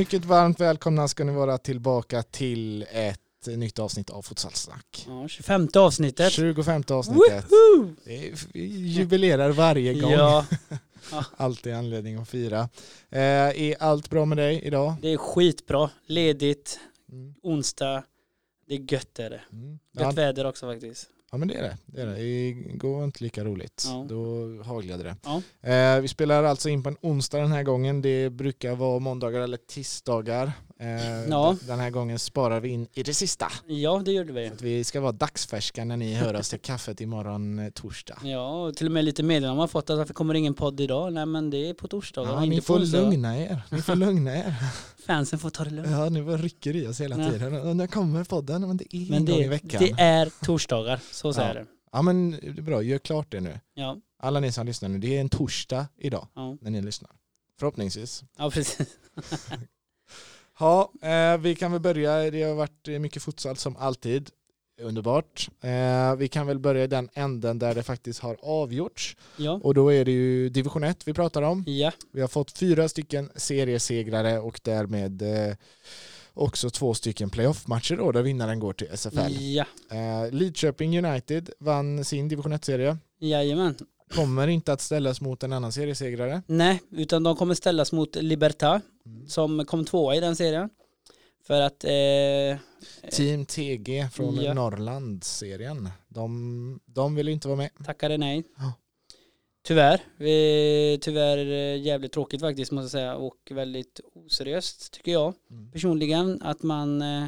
Mycket varmt välkomna ska ni vara tillbaka till ett nytt avsnitt av Futsalsnack. Ja, 25 avsnittet. 25 avsnittet. Är- Vi jubilerar varje gång. Ja, Alltid anledning att fira. Eh, är allt bra med dig idag? det är skitbra. Ledigt, Mm. onsdag. Det är gött är det. Mm. Gött Ja, väder också faktiskt. Ja men det är det. det, är det. Igår var inte lika roligt. Ja. Då haglade det. Ja. Eh, vi spelar alltså in på en onsdag den här gången. Det brukar vara måndagar eller tisdagar. Eh, Ja. Den här gången sparar vi in i det sista. Ja, det gjorde vi. Att vi ska vara dagsfärska när ni hör oss till kaffet imorgon eh, torsdag. Ja, och till och med lite meddelanden har man fått att varför kommer ingen podd idag? Nej men det är på torsdagar Ja, ni får onsdag. lugna er. Ni får lugna er. Fansen får ta det lugnt. Ja, ni bara rycker i oss hela Ja. tiden. När kommer podden? Men det är en Men gång i det, veckan. det är torsdagar, så säger Ja. det. Ja, men det är bra. Gör klart det nu. Ja, Alla ni som lyssnar nu, det är en torsdag idag ja. när ni lyssnar. Förhoppningsvis. ja precis. Ja, eh, vi kan väl börja. Det har varit mycket futsal som alltid. Underbart. Eh, vi kan väl börja i den änden där det faktiskt har avgjorts. Ja, Och då är det ju division 1 vi pratar om. ja, Vi har fått fyra stycken seriesegrare och därmed eh, också två stycken playoff-matcher då där vinnaren går till SFL. ja. Eh, Lidköping United vann sin division 1-serie. Jajamän. Kommer inte att ställas mot en annan seriesegrare. Nej, utan de kommer ställas mot Libertad Mm. som kom tvåa i den serien. För att eh, Team TG från Ja. Norrland-serien. De, de vill inte vara med. tackade nej. Tyvärr. Vi, tyvärr eh, jävligt tråkigt faktiskt måste jag säga och väldigt oseriöst tycker jag Mm. personligen att man eh,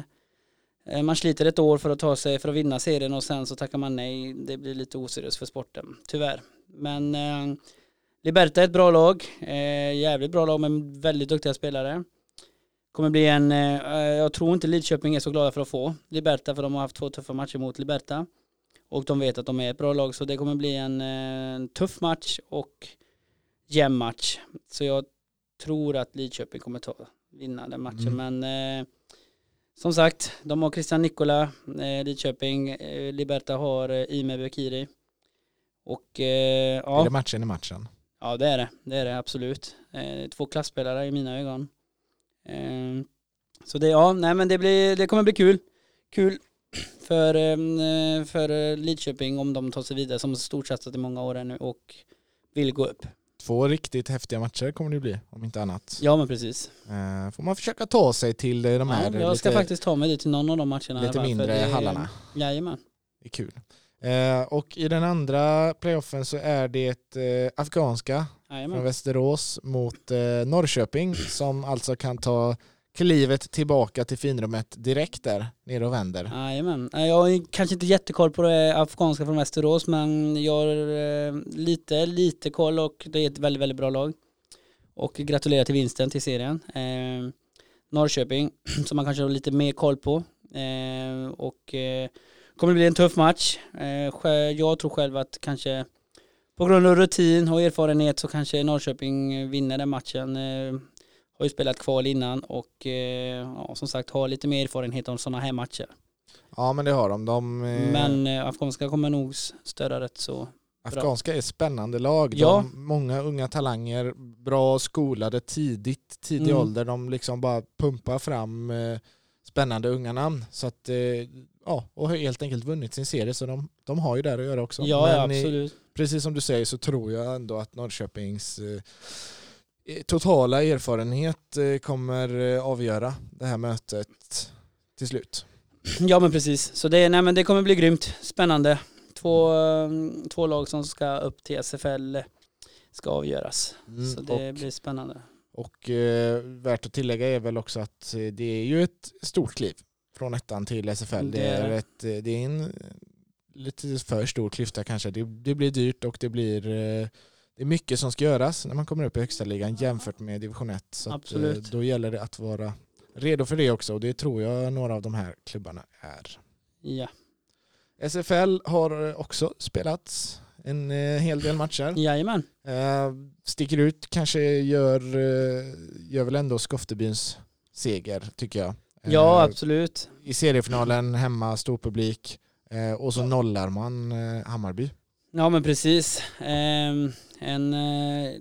eh, man sliter ett år för att ta sig för att vinna serien och sen så tackar man nej. Det blir lite oseriöst för sporten, tyvärr. Men eh, Liberta är ett bra lag, eh, jävligt bra lag med väldigt duktiga spelare. Kommer bli en, eh, jag tror inte Lidköping är så glada för att få Liberta för de har haft två tuffa matcher mot Liberta. Och de vet att de är ett bra lag så det kommer bli en, eh, en tuff match och jämn match. Så jag tror att Lidköping kommer ta, vinna den matchen. Mm. Men eh, som sagt, de har Christian Nikola, eh, Lidköping, eh, Liberta har eh, Ime Bekiri. Och eh, Är ja, det matchen i matchen? ja det är det, det är det absolut. Eh, två klassspelare i mina ögon. Eh, så det, ja, nej men det, blir, det kommer bli kul. Kul för, eh, för Lidköping om de tar sig vidare som storsatsat i många år här nu och vill gå upp. Två riktigt häftiga matcher kommer det bli, om inte annat. Ja men precis. Eh, får man försöka ta sig till eh, de här Ja, jag ska lite, faktiskt ta mig dit till någon av de matcherna. lite för mindre det är- hallarna. Jajamän. Det är kul. Eh, och i den andra playoffen så är det eh, afghanska från Jajamän. Västerås mot eh, Norrköping som alltså kan ta klivet tillbaka till finrummet direkt där nere och vänder. Jajamän. Jag har kanske inte jättekoll på det afghanska från Västerås men jag har lite, lite koll och det är ett väldigt, väldigt bra lag. Och gratulerar till vinsten till serien. Eh, Norrköping som man kanske har lite mer koll på. Eh, och eh, kommer bli en tuff match. Eh, jag tror själv att kanske på grund av rutin och erfarenhet så kanske Norrköping vinner den matchen. Eh, har ju spelat kval innan och eh, ja, som sagt har lite mer erfarenhet om sådana här matcher. Ja men det har de. de Men afghanska kommer nog störa rätt så. Afghanska är spännande lag. Ja. De, många unga talanger, bra skolade tidigt, tidig Mm. ålder. De liksom bara pumpar fram eh, spännande unga namn. Så att, eh, ja, och har helt enkelt vunnit sin serie så de, de har ju där att göra också. Ja, Men i- absolut. precis som du säger så tror jag ändå att Norrköpings eh, totala erfarenhet eh, kommer eh, avgöra det här mötet till slut. Ja men precis. Så det, nej, men det kommer bli grymt. Spännande. Två, eh, två lag som ska upp till SFL ska avgöras. Så det Mm, och blir spännande. och eh, värt att tillägga är väl också att eh, det är ju ett stort kliv från ettan till SFL. Det är ett, eh, det är en eh, lite för stor klyfta kanske. Det, det blir dyrt och det blir eh, det är mycket som ska göras när man kommer upp i högsta ligan jämfört med division 1. Så då gäller det att vara redo för det också och det tror jag några av de här klubbarna är. Ja. SFL har också spelats en hel del matcher. Jajamän. Sticker ut kanske gör, gör väl ändå Skoftebyns seger tycker jag. Ja Eh, absolut. I seriefinalen hemma, stor publik eh, och så nollar man eh, Hammarby. Ja men precis. Ehm, en, eh,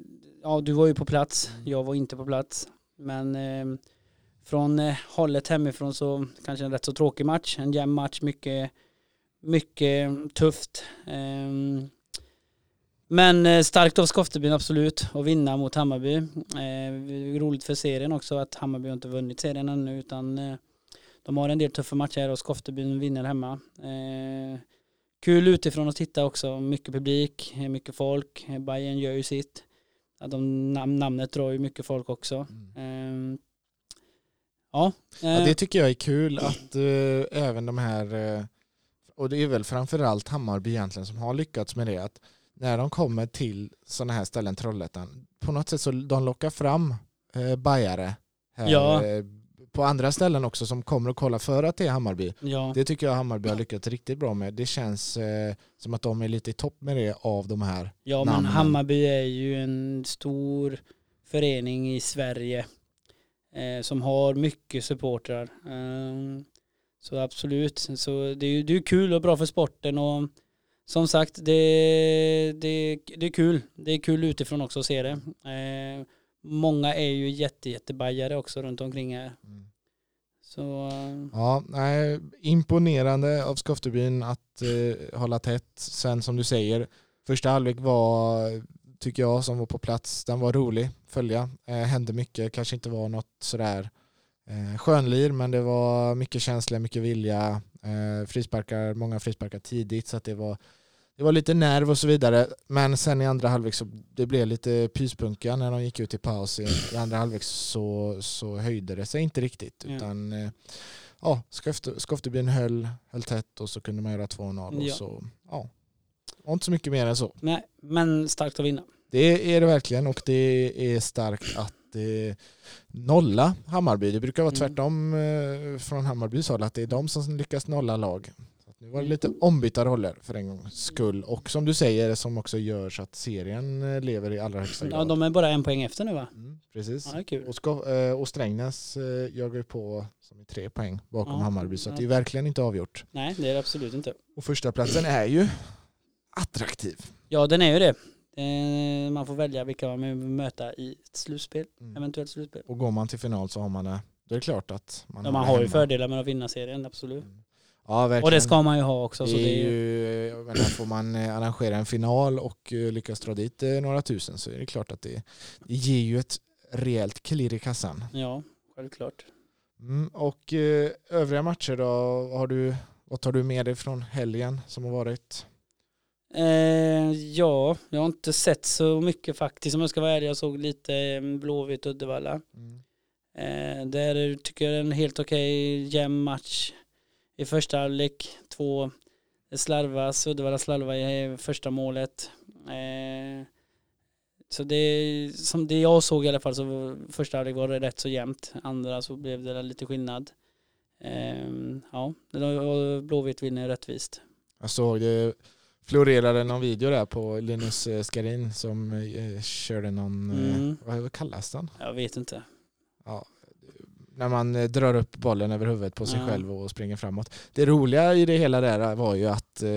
ja du var ju på plats. Jag var inte på plats. Men ehm, från eh, hållet hemifrån så kanske en rätt så tråkig match. En jämn match, mycket, mycket tufft. Ehm, men eh, starkt av Skoftebyn absolut att vinna mot Hammarby. Eh, roligt för serien också att Hammarby inte vunnit serien ännu utan eh, de har en del tuffa matcher och Skoftebyn vinner hemma. Eh, kul utifrån att titta också, mycket publik, mycket folk. Bayern gör ju sitt. Ja, de, namnet drar ju mycket folk också. Mm. ja. ja. Det tycker jag är kul att uh, även de här, och det är väl framförallt Hammarby egentligen som har lyckats med det, att när de kommer till sådana här ställen, Trollhättan, på något sätt så de lockar fram uh, bajare här, ja på andra ställen också som kommer och kollar för att det är Hammarby. Ja. Det tycker jag Hammarby har lyckats riktigt bra med. Det känns eh, som att de är lite i topp med det av de här Ja namnen. men Hammarby är ju en stor förening i Sverige eh, som har mycket supportrar. Eh, så absolut, så det är ju det är kul och bra för sporten och som sagt det, det, det är kul. Det är kul utifrån också att se det. Eh, många är ju jätte, jättebajare också runt omkring här. Mm. Så, eh, ja, nej, imponerande av Skoftebyn att eh, hålla tätt. Sen som du säger, första halvlek var, tycker jag, som var på plats, den var rolig att följa. Eh, hände mycket, kanske inte var något sådär eh, skönlir, men det var mycket känsla, mycket vilja, eh, frisparkar, många frisparkar tidigt, så att det var det var lite nerv och så vidare. Men sen i andra halvlek så det blev lite pyspunka när de gick ut i paus. I, i andra halvlek så, så höjde det sig inte riktigt. Utan mm. ja, Skoftebyn höll, höll tätt och så kunde man göra 2-0. Ja. Och så, ja, och inte så mycket mer än så. Nej, men starkt att vinna. Det är det verkligen och det är starkt att eh, nolla Hammarby. Det brukar vara mm. tvärtom eh, från Hammarbys håll att det är de som lyckas nolla lag. Nu var det lite ombytta roller för en gångs skull. Och som du säger, som också gör så att serien eh, lever i allra högsta grad. Ja, de är bara en poäng efter nu va? Mm, precis. Ja, kul. Och, ska, eh, och Strängnäs eh, jagar på som är tre poäng bakom ja, Hammarby. Så ja. det är verkligen inte avgjort. Nej, det är det absolut inte. Och första platsen är ju attraktiv. Ja, den är ju det. Man får välja vilka man vill möta i ett slutspel, mm. eventuellt slutspel. Och går man till final så har man det. Det är klart att man, ja, man har, har ju fördelar med att vinna serien, absolut. Mm. Ja, verkligen. Och det ska man ju ha också. Så det är ju, menar, får man eh, arrangera en final och eh, lyckas dra dit eh, några tusen så är det klart att det, det ger ju ett rejält klirr i kassan. Ja, självklart. Mm, och övriga matcher då, har du, vad tar du med dig från helgen som har varit? Eh, ja, jag har inte sett så mycket faktiskt om jag ska vara ärlig. Jag såg lite Blåvitt Uddevalla. Mm. Eh, där tycker jag det är en helt okej jämn match i första halvlek. Två slarvas, Uddevalla slarvar i första målet. Eh, så det som det jag såg i alla fall så första halvlek var det rätt så jämnt. Andra så blev det lite skillnad. Eh, ja, Blåvitt vinner rättvist. Jag såg det florerade någon video där på Linus eh, Skarin som eh, körde någon, eh, mm. vad kallas den? Jag vet inte. Ja, när man eh, drar upp bollen över huvudet på sig ja. själv och springer framåt. Det roliga i det hela där var ju att eh,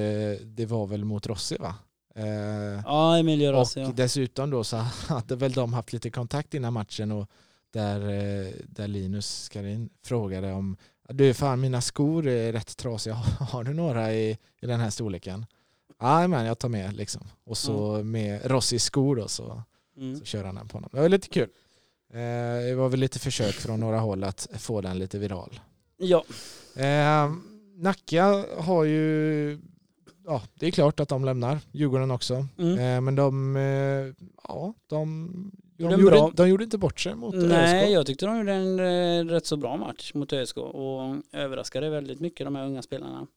det var väl mot Rossi va? Eh, ja, Emilio Rossi. Och ja. dessutom då så hade väl de haft lite kontakt innan matchen och där, eh, där Linus Skarin frågade om du fan mina skor är rätt trasiga, har du några i, i den här storleken? Ja men jag tar med liksom. Och så mm. med Rossis skor då så, mm. så kör han den på honom. Det var lite kul. Eh, det var väl lite försök från några håll att få den lite viral. Ja. Eh, Nacka har ju, ja det är klart att de lämnar, Djurgården också. Mm. Eh, men de, eh, ja de, de, de, gjorde, de gjorde inte bort sig mot Nej, ÖSK. jag tyckte de gjorde en eh, rätt så bra match mot ÖSK och överraskade väldigt mycket de här unga spelarna.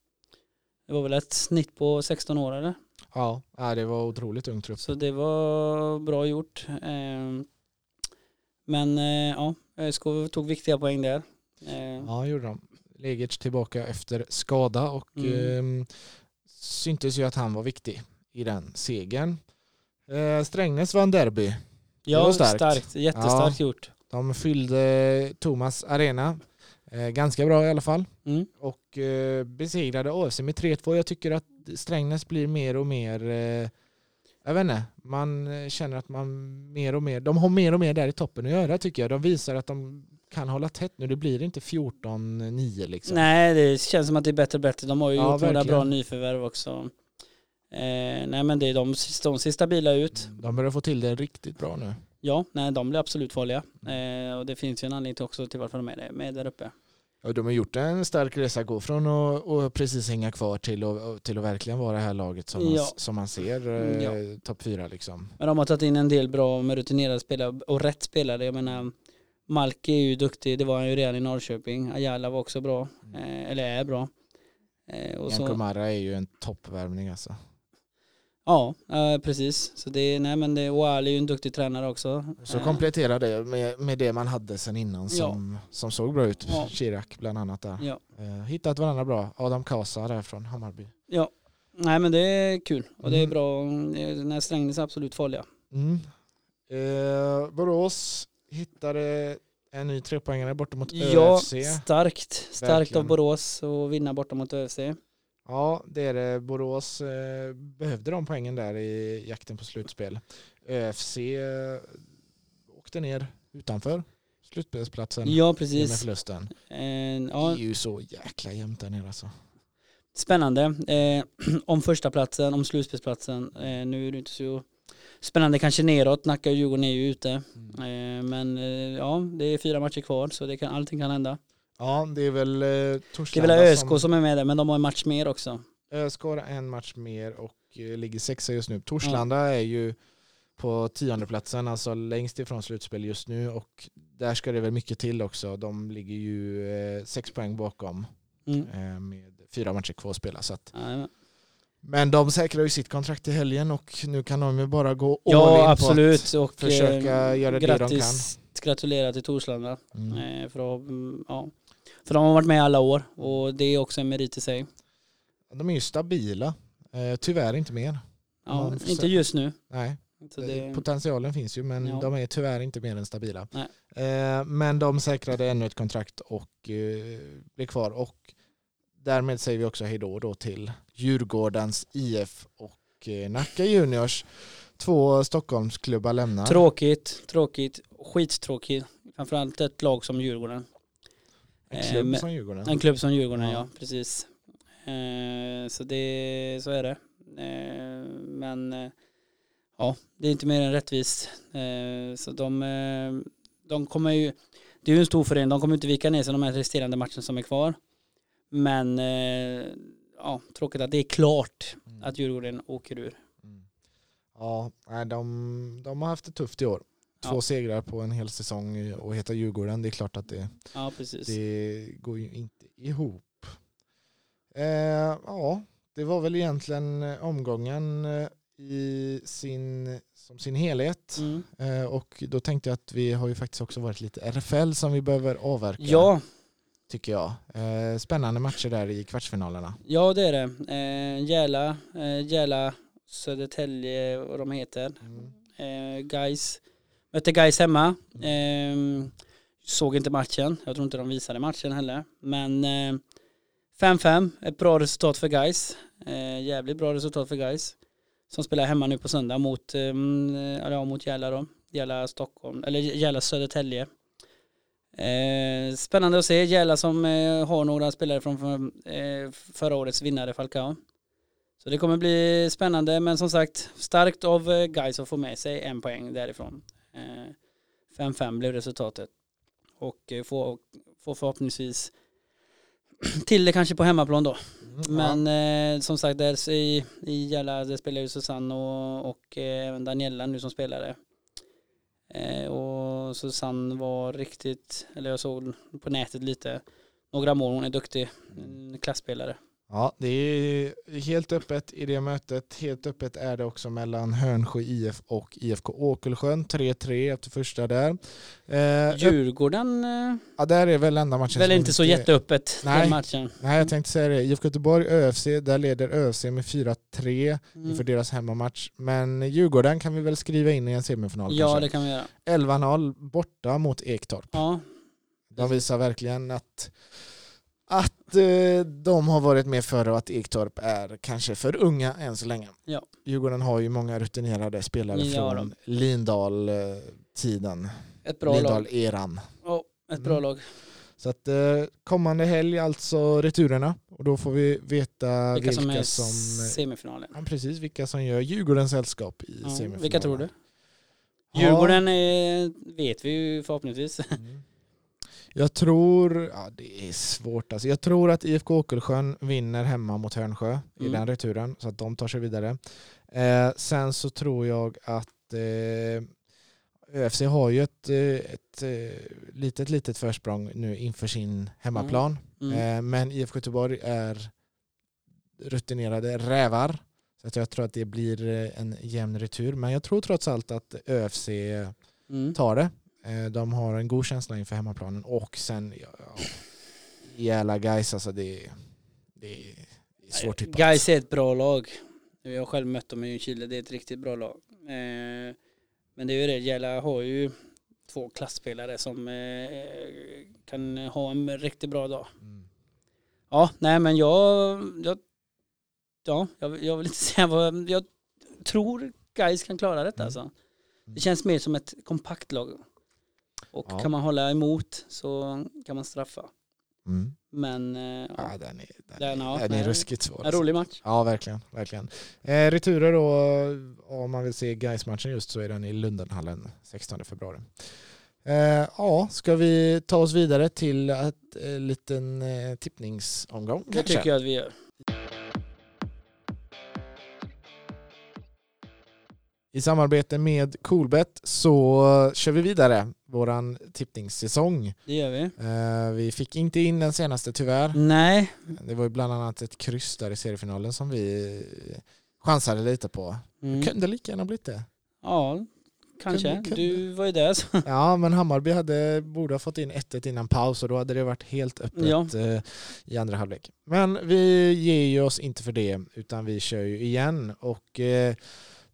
Det var väl ett snitt på 16 år eller? Ja, det var otroligt ung trupp. Så det var bra gjort. Eh, men eh, ja, ÖSK tog viktiga poäng där. Eh. Ja, gjorde de. Legic tillbaka efter skada och mm. eh, syntes ju att han var viktig i den segern. Eh, Strängnäs vann derby. Ja, starkt. starkt. Jättestarkt ja, gjort. De fyllde Thomas arena ganska bra i alla fall mm. och eh, besegrade AFC med 3-2. Jag tycker att Strängnäs blir mer och mer eh, jag vet inte, man känner att man mer och mer, de har mer och mer där i toppen att göra tycker jag. De visar att de kan hålla tätt nu. Det blir inte 14-9 liksom. Nej, det känns som att det är bättre och bättre. De har ju Ja, gjort några verkligen. bra nyförvärv också. Eh, nej men det är de, de ser stabila ut. De börjar få till det riktigt bra nu. Ja, nej de blir absolut farliga. Eh, och det finns ju en anledning till också till varför de är med där uppe. Ja, de har gjort en stark resa, gå från att och precis hänga kvar till att, till att verkligen vara det här laget som, man, Ja. som man ser eh, Ja. topp fyra liksom. Men de har tagit in en del bra med rutinerade spelare och rätt spelare. Jag menar, Malki är ju duktig, det var han ju redan i Norrköping. Ayala var också bra, eh, eller är bra. Eh, och Janko så, Marra är ju en toppvärvning alltså. Ja, eh, precis. Så det, nej men det, och Ali är ju en duktig tränare också. Så Eh, komplettera det med, med det man hade sen innan som, som såg bra ut. Ja. Chirac bland annat där. Ja. Eh, hittat varandra bra. Adam Kasa där från Hammarby. Ja, nej men det är kul och det är Mm. bra. När Strängnäs är absolut farliga. Mm. Eh, Borås hittade en ny trepoängare borta mot Ja, ÖFC. starkt. Starkt Verkligen. av Borås att vinna borta mot ÖFC. Ja, det är det. Borås eh, behövde de poängen där i jakten på slutspel. ÖFC eh, åkte ner utanför slutspelsplatsen Ja, med precis. förlusten. Eh, Det ja, är ju så jäkla jämnt där nere alltså. spännande. Eh, om första platsen, om slutspelsplatsen. Nu är det inte så spännande kanske neråt. Nacka och Djurgården är ju ute. Eh, men ja, det är fyra matcher kvar så det kan, allting kan hända. Ja, det är väl eh, Det är Torslanda väl ÖSK som är med där, men de har en match mer också. ÖSK har en match mer och eh, ligger sexa just nu. Torslanda är ju på tionde platsen, alltså längst ifrån slutspel just nu och där ska det väl mycket till också. De ligger ju eh, sex poäng bakom Mm. eh, med fyra matcher kvar att spela. Så att, Ja, men de säkrar ju sitt kontrakt i helgen och nu kan de ju bara gå all in Ja, på absolut. Och, försöka eh, göra det de grattis, Gratulera till Torslanda. att... Mm. Eh, för, att, mm, ja. För de har varit med alla år och det är också en merit i sig. De är ju stabila, eh, tyvärr inte mer. Ja, inte se- just nu. Nej. Så det, Potentialen finns ju men Ja. de är tyvärr inte mer än stabila. Eh, men de säkrade ännu ett kontrakt och eh, blir kvar. Och därmed säger vi också hejdå då till Djurgårdens IF och eh, Nacka Juniors. Två Stockholmsklubbar lämnar. tråkigt, tråkigt, skittråkigt. Framförallt ett lag som Djurgården. En eh, klubb som Djurgården. En klubb som Djurgården, ja, precis. Eh, så, det, så är det. Eh, men ja, det är inte mer än rättvist. Så de, de kommer ju, det är ju en stor förening, de kommer inte vika ner sig de här resterande matcherna som är kvar. Men ja, tråkigt att det är klart Mm. att Djurgården åker ur. Mm. Ja, de, de har haft det tufft i år. Två Ja. segrar på en hel säsong och heta Djurgården. Det är klart att det, Ja, det går ju inte ihop. Eh, ja, det var väl egentligen eh, omgången eh, i sin, som sin helhet. Mm. Eh, och då tänkte jag att vi har ju faktiskt också varit lite RFL som vi behöver avverka. Ja, Tycker jag. Eh, spännande matcher där i kvartsfinalerna. ja det är det. Eh, Järla, eh, Järla, Södertälje och de heter. Eh, guys. Mötte Guys hemma. Eh, såg inte matchen. Jag tror inte de visade matchen heller. Men eh, 5-5, ett bra resultat för Guys. Eh, jävligt bra resultat för Guys. Som spelar hemma nu på söndag mot, eh, ja, mot Järla då. Järla Stockholm, eller Järla Södertälje. Eh, spännande att se Järla som eh, har några spelare från för, eh, förra årets vinnare Falcao. Så det kommer bli spännande men som sagt starkt av eh, guys att få med sig en poäng därifrån. Eh, 5-5 blev resultatet. Och eh, få, få förhoppningsvis till det kanske på hemmaplan då. Men eh, som sagt där i, i Järla där spelar ju Susanne och, och eh, även Daniela nu som spelare. Eh, och Susanne var riktigt, eller jag såg på nätet lite, några mål, hon är duktig, en klasspelare. Ja, det är helt öppet i det mötet. Helt öppet är det också mellan Hörnsjö IF och IFK Åkelsjön. 3-3 efter första där. Eh, Djurgården, eh, ja, där är väl enda matchen väl inte så jätteöppet Nej. den matchen. Nej, jag tänkte säga det. IFK Göteborg, ÖFC, där leder ÖFC med 4-3 Mm. inför deras hemmamatch. Men Djurgården kan vi väl skriva in i en semifinal Ja, kanske. det kan vi göra. 11-0 borta mot Ektorp. Ja, De visar verkligen att, att eh, de har varit med förr och att Ektorp är kanske för unga än så länge. Ja. Djurgården har ju många rutinerade spelare Ja, från Lindahl-tiden. ett bra lag. Lindahl-eran. Ja, Ett bra Mm. lag. Så att eh, kommande helg alltså returerna och då får vi veta Vilka, vilka, som är som, semifinalen. ja, precis, vilka som gör Djurgårdens sällskap i Ja, semifinalen. vilka tror du? Djurgården är, vet vi ju förhoppningsvis. Mm. Jag tror, ja det är svårt alltså. Jag tror att IFK Åkelsjön vinner hemma mot Hörnsjö i Mm. den returen så att de tar sig vidare. Eh, sen så tror jag att eh, ÖFC har ju ett, eh, ett eh, litet, litet försprång nu inför sin hemmaplan. Mm. Eh, men IFK Göteborg är rutinerade rävar. Så att jag tror att det blir en jämn retur. Men jag tror trots allt att ÖFC Mm. tar det. Eh, De har en god känsla inför hemmaplanen och sen ja, jävla guys alltså det är, det är svårt tippat. Gais är ett bra lag. Jag har själv mött dem i Ljungskile, det är ett riktigt bra lag. Eh, men det är ju det, Gälla har ju två klassspelare som eh, kan ha en riktigt bra dag. Mm. Ja, nej men jag, jag ja, jag, jag vill inte säga vad, jag tror Gais kan klara detta Mm. alltså. Det känns mer som ett kompakt lag. Och Ja. kan man hålla emot så kan man straffa. Mm. Men eh, ja, Ja, den är, den Den, ja, den är ruskigt svår. en rolig match. Ja, verkligen. verkligen. Eh, returer då, om man vill se guys matchen just så är den i Lundenhallen 16 februari. Eh, ja, ska vi ta oss vidare till en eh, liten eh, tippningsomgång Det kanske? tycker jag att vi gör. I samarbete med Coolbet så kör vi vidare våran tippningssäsong. Det gör vi. Eh, vi fick inte in den senaste tyvärr. Nej, Det var ju bland annat ett kryss där i seriefinalen som vi chansade lite på. mm. Det kunde lika gärna blivit det. ja, kanske. Kunde- kunde. Du var ju där så. Ja, men Hammarby hade, borde ha fått in 1-1 innan paus och då hade det varit helt öppet Ja. eh, i andra halvlek. Men vi ger ju oss inte för det utan vi kör ju igen och eh,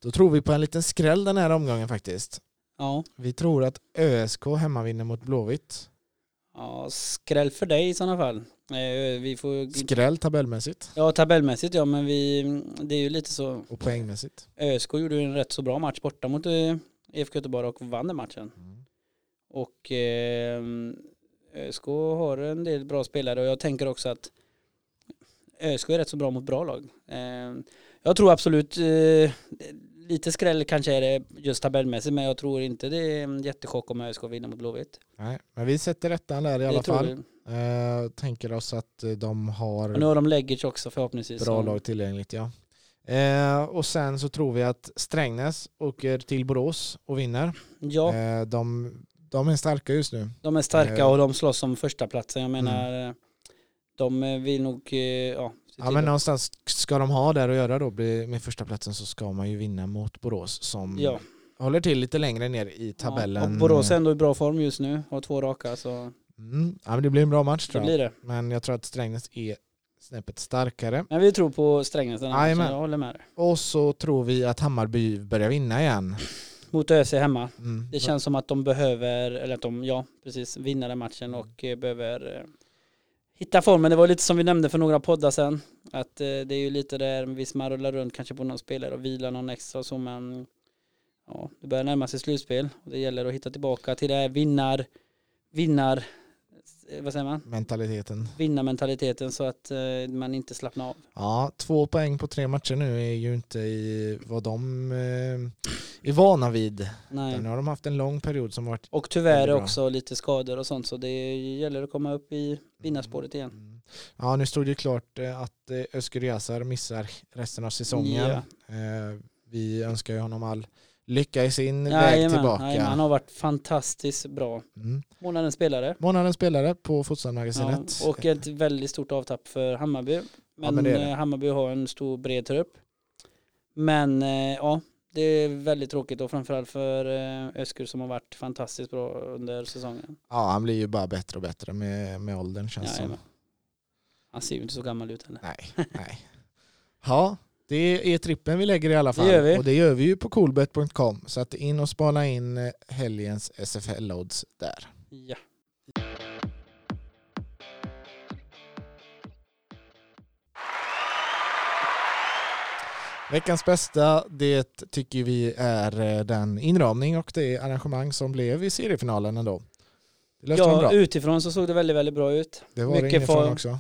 då tror vi på en liten skräll den här omgången faktiskt. Ja. Vi tror att ÖSK hemma vinner mot Blåvitt. ja, skräll för dig i sådana fall. Vi får... Skräll tabellmässigt Ja, tabellmässigt ja, men vi, det är ju lite så. och poängmässigt. ÖSK gjorde ju en rätt så bra match borta mot IFK Göteborg och vann den matchen. Och eh, ÖSK har en del bra spelare och jag tänker också att ÖSK är rätt så bra mot bra lag. Eh, jag tror absolut, eh, lite skräll kanske är det just tabellmässigt men jag tror inte det är en jättechock om ÖSK vinner mot Blåvitt. Nej, men vi sätter rättan där i alla Det tror fall. Eh, tänker oss att eh, de har Och nu har de Leggic också förhoppningsvis. bra lag tillgängligt. Ja. Eh, och sen så tror vi att Strängnäs åker till Borås och vinner. Ja, Eh, de, de är starka just nu. de är starka eh, och de slåss om första platsen. Jag menar, eh, de vill nog, ja, Ja, men någonstans ska de ha där att göra då med första platsen så ska man ju vinna mot Borås som ja. håller till lite längre ner i tabellen. Ja, och Borås är ändå i bra form just nu, har två raka så Mm, ja, men det blir en bra match tror jag. det. Men jag tror att Strängnäs är snäppet starkare. Men vi tror på Strängnäs den här matchen, jag håller med dig. Och så tror vi att Hammarby börjar vinna igen. Mot ÖC hemma. Mm. Det känns som att de behöver, eller att de, ja precis, vinna den matchen och eh, behöver eh, hitta formen. Det var lite som vi nämnde för några poddar sen. Att eh, det är ju lite där, visst man rullar runt kanske på någon spelare och vilar någon extra och så men ja, det börjar närma sig slutspel och det gäller att hitta tillbaka till det här vinnar, vinnar, vad säger man? Mentaliteten. Vinnarmentaliteten så att eh, man inte slappnar av. Ja, två poäng på tre matcher nu är ju inte i vad de eh, är vana vid. Nej. Nu har de haft en lång period som varit Och tyvärr också lite skador och sånt så det gäller att komma upp i vinnarspåret igen. Mm. Ja, nu stod det ju klart eh, att eh, Özgür Yazar missar resten av säsongen. Ja. Eh, Vi önskar ju honom all lycka i sin väg Jajamän, tillbaka. jajamän, han har varit fantastiskt bra. Mm. Månadens spelare. Månadens spelare på Ja, Fotbollsmagasinet. och ett väldigt stort avtapp för Hammarby. Men, men det det. eh, Hammarby har en stor bred trupp. Men eh, ja, det är väldigt tråkigt och framförallt för eh, Özgür som har varit fantastiskt bra under säsongen. Ja, han blir ju bara bättre och bättre med, med åldern känns det som. Han ser ju inte så gammal ut heller. Nej, nej. Ja, det är trippen vi lägger i alla fall. vi. Och det gör vi ju på coolbet.com. Så att in och spana in eh, helgens SFL-odds där. Ja. Veckans bästa, det tycker vi är eh, den inramning och det arrangemang som blev i seriefinalen ändå. Det Ja, utifrån så såg det väldigt, väldigt bra ut. Det var det mycket inifrån folk. också.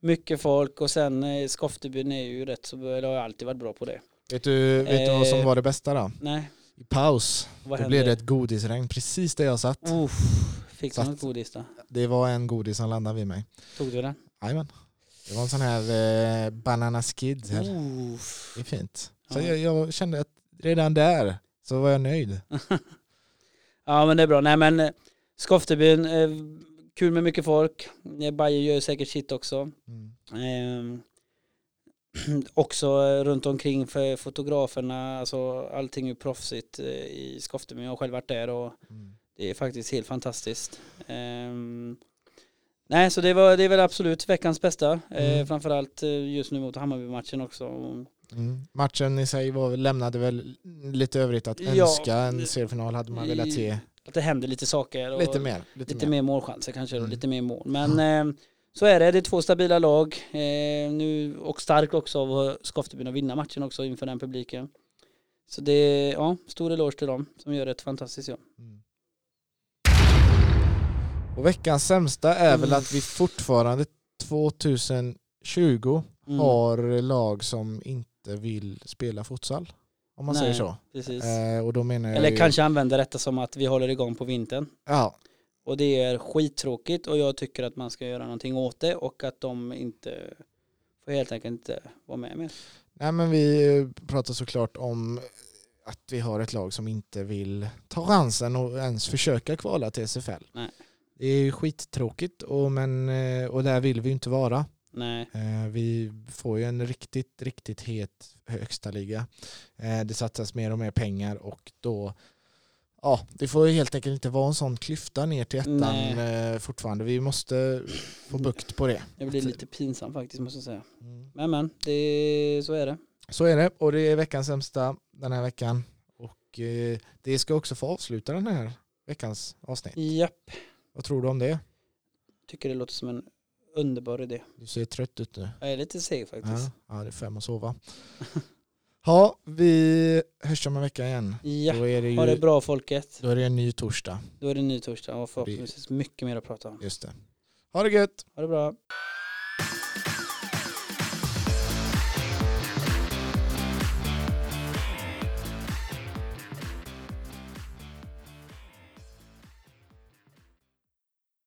Mycket folk och sen eh, Skoftebyn är ju rätt så, eller har alltid varit bra på det. Vet du, vet du vad som Eh, var det bästa då? Nej, I paus, vad då hände? blev det ett godisregn precis där jag satt. Uff, fick du Satt. något godis då? Det var en godis som landade vid mig. Tog du den? Jajamän. Det var en sån här eh, banana skid. Här. Uff. Det är fint. Så Ja. jag, jag kände att redan där så var jag nöjd. Ja men det är bra. Nej men eh, Skoftebyn, eh, kul med mycket folk. Eh, Bajen gör säkert sitt också. Mm. Ehm, också eh, runt omkring för fotograferna, alltså allting är proffsigt eh, i Skoftebyn. Jag har själv varit där och Mm. det är faktiskt helt fantastiskt. Ehm, nej så det, var, det är väl absolut veckans bästa. Eh, Mm. framförallt eh, just nu mot Hammarby-matchen också. Mm. Matchen i sig var, lämnade väl lite övrigt att Ja. önska. En seriefinal hade man velat se Att det händer lite saker. Och lite mer. Lite, Lite mer. mer målchanser kanske och Mm. lite mer mål. Men eh, så är det, det är två stabila lag. Eh, nu, och starkt också av Skoftebyn att vinna matchen också inför den publiken. Så det är, ja, stor eloge till dem som gör ett fantastiskt jobb. Mm. Och veckans sämsta är väl Mm. att vi fortfarande 2020 Mm, har lag som inte vill spela futsal. Om man Nej. säger så. Precis. Eh, och då menar jag Eller ju- kanske använda detta som att vi håller igång på vintern. Ja, Och det är skittråkigt och jag tycker att man ska göra någonting åt det och att de inte får helt enkelt inte vara med mer. Nej men vi pratar såklart om att vi har ett lag som inte vill ta chansen och ens försöka kvala till SFL. Nej. Det är skittråkigt och, men, eh, och där vill vi inte vara. Nej, Eh, Vi får ju en riktigt, riktigt het högsta liga. Eh, Det satsas mer och mer pengar och då Ja, det får ju helt enkelt inte vara en sån klyfta ner till ettan Nej. eh, fortfarande. Vi måste få bukt på det. det blir lite pinsamt faktiskt måste jag säga. Mm. Men men, det, så är det. Så är det och det är veckans sämsta den här veckan. Och eh, det ska också få avsluta den här veckans avsnitt. Japp, Vad tror du om det? tycker det låter som en underbar idé. Du ser trött ut nu. Jag är lite seg faktiskt. Ja, ja det är fem att sova. Ja, vi hörs om en vecka igen. Ja, Då är det ju ha det bra folket. då är det en ny torsdag. Då är det en ny torsdag och förhoppningsvis mycket mer att prata om. Just det. Ha det gött! Ha det bra.